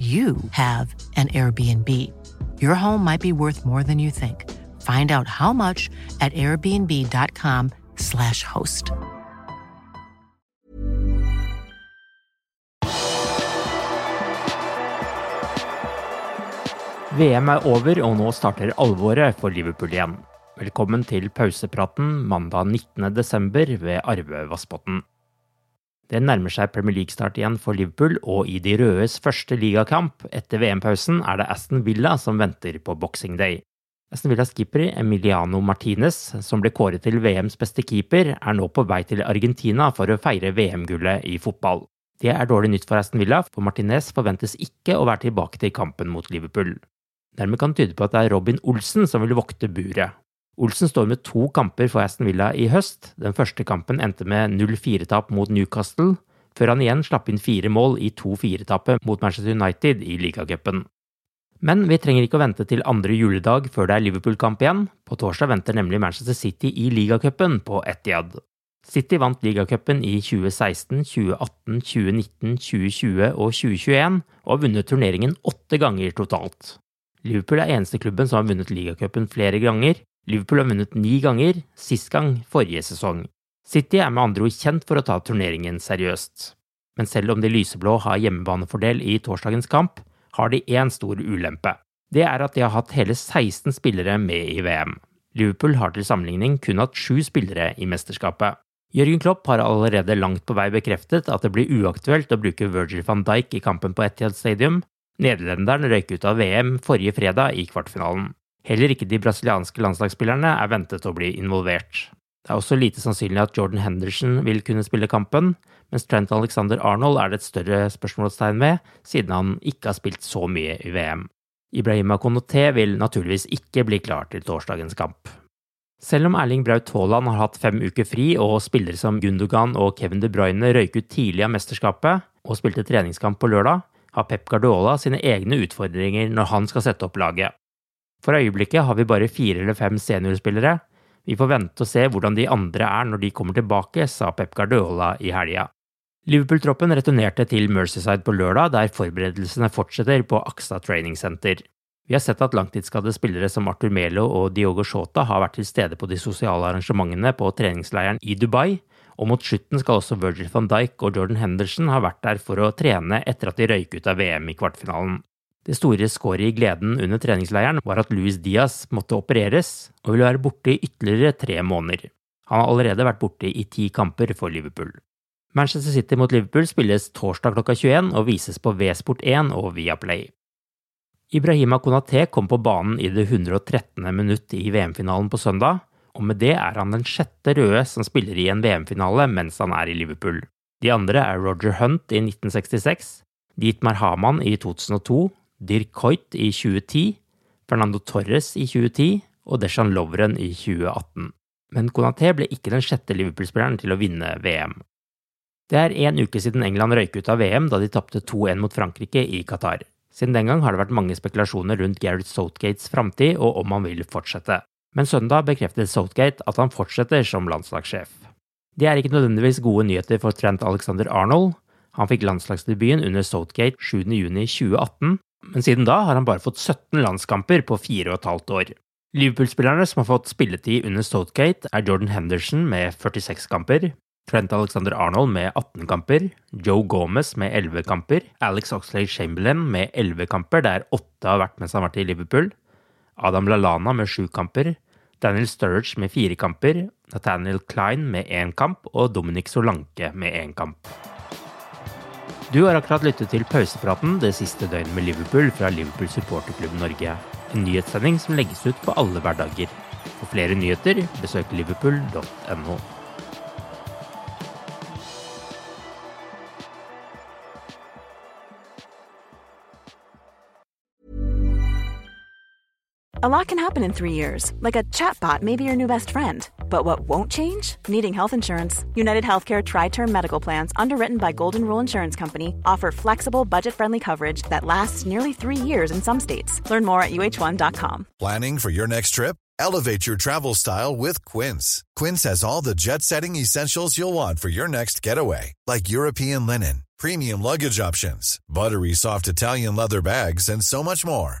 you have an Airbnb. Your home might be worth more than you think. Find out how much at airbnb.com/slash host. VM er over, og nå starter alvoret for Liverpool igjen. Velkommen til pausepraten mandag 19.12. ved Arve Vassbotn. Det nærmer seg Premier League-start igjen for Liverpool, og i de rødes første ligakamp etter VM-pausen er det Aston Villa som venter på Boxing Day. Aston Villas keeper Emiliano Martinez, som ble kåret til VMs beste keeper, er nå på vei til Argentina for å feire VM-gullet i fotball. Det er dårlig nytt for Aston Villa, for Martinez forventes ikke å være tilbake til kampen mot Liverpool. Dermed kan det tyde på at det er Robin Olsen som vil vokte buret. Olsen står med to kamper for Aston Villa i høst. Den første kampen endte med 0-4-tap mot Newcastle, før han igjen slapp inn fire mål i 2-4-tapet mot Manchester United i ligacupen. Men vi trenger ikke å vente til andre juledag før det er Liverpool-kamp igjen. På torsdag venter nemlig Manchester City i ligacupen på Etiad. City vant ligacupen i 2016, 2018, 2019, 2020 og 2021, og har vunnet turneringen åtte ganger totalt. Liverpool er eneste klubben som har vunnet ligacupen flere ganger. Liverpool har vunnet ni ganger, sist gang forrige sesong. City er med andre ord kjent for å ta turneringen seriøst. Men selv om de lyseblå har hjemmebanefordel i torsdagens kamp, har de én stor ulempe. Det er at de har hatt hele 16 spillere med i VM. Liverpool har til sammenligning kun hatt sju spillere i mesterskapet. Jørgen Klopp har allerede langt på vei bekreftet at det blir uaktuelt å bruke Virgil van Dijk i kampen på Etihad Stadium. Nederlenderen røyk ut av VM forrige fredag i kvartfinalen. Heller ikke de brasilianske landslagsspillerne er ventet å bli involvert. Det er også lite sannsynlig at Jordan Henderson vil kunne spille kampen, mens Trent Alexander Arnold er det et større spørsmålstegn med, siden han ikke har spilt så mye i VM. Ibrahima Konoté vil naturligvis ikke bli klar til torsdagens kamp. Selv om Erling Braut Haaland har hatt fem uker fri og spillere som Gundogan og Kevin De Bruyne røyk ut tidlig av mesterskapet og spilte treningskamp på lørdag, har Pep Guardiola sine egne utfordringer når han skal sette opp laget. For øyeblikket har vi bare fire eller fem seniorspillere. Vi får vente og se hvordan de andre er når de kommer tilbake, sa Pep Guardiola i helga. Liverpool-troppen returnerte til Mercyside på lørdag, der forberedelsene fortsetter på Aksa Training Center. Vi har sett at langtidsskadde spillere som Arthur Melo og Diogo Shota har vært til stede på de sosiale arrangementene på treningsleiren i Dubai, og mot slutten skal også Virgil van Dijk og Jordan Henderson ha vært der for å trene etter at de røyk ut av VM i kvartfinalen. Det store skåret i gleden under treningsleiren var at Luis Diaz måtte opereres og ville være borte i ytterligere tre måneder. Han har allerede vært borte i ti kamper for Liverpool. Manchester City mot Liverpool spilles torsdag klokka 21 og vises på V-sport 1 og Viaplay. Ibrahima Konaté kom på banen i det 113. minutt i VM-finalen på søndag, og med det er han den sjette røde som spiller i en VM-finale mens han er i Liverpool. De andre er Roger Hunt i 1966, Dietmar Hamann i 2002, Dirk Coit i 2010, Fernando Torres i 2010 og Deshan Lovren i 2018. Men Conaté ble ikke den sjette Liverpool-spilleren til å vinne VM. Det er én uke siden England røyk ut av VM da de tapte 2-1 mot Frankrike i Qatar. Siden den gang har det vært mange spekulasjoner rundt Gareth Southgates framtid og om han vil fortsette. Men søndag bekreftet Southgate at han fortsetter som landslagssjef. Det er ikke nødvendigvis gode nyheter for Trent Alexander Arnold. Han fikk landslagsdebuten under Southgate 7.6.2018, men siden da har han bare fått 17 landskamper på fire og et halvt år. Liverpool-spillerne som har fått spilletid under Southgate, er Jordan Henderson med 46 kamper, Trent Alexander Arnold med 18 kamper, Joe Gomez med 11 kamper, Alex Oxlade Chamberlain med 11 kamper, der åtte har vært mens han har vært i Liverpool, Adam Lalana med 7 kamper, Daniel Sturridge med 4 kamper, Nathaniel Klein med 1 kamp og Dominic Solanke med 1 kamp. Du har akkurat lyttet til pausepraten det siste døgnet med Liverpool fra Liverpool supporterklubb Norge. En nyhetssending som legges ut på alle hverdager. For flere nyheter, besøk liverpool.no. A lot can happen in three years, like a chatbot may be your new best friend. But what won't change? Needing health insurance. United Healthcare Tri Term Medical Plans, underwritten by Golden Rule Insurance Company, offer flexible, budget friendly coverage that lasts nearly three years in some states. Learn more at uh1.com. Planning for your next trip? Elevate your travel style with Quince. Quince has all the jet setting essentials you'll want for your next getaway, like European linen, premium luggage options, buttery soft Italian leather bags, and so much more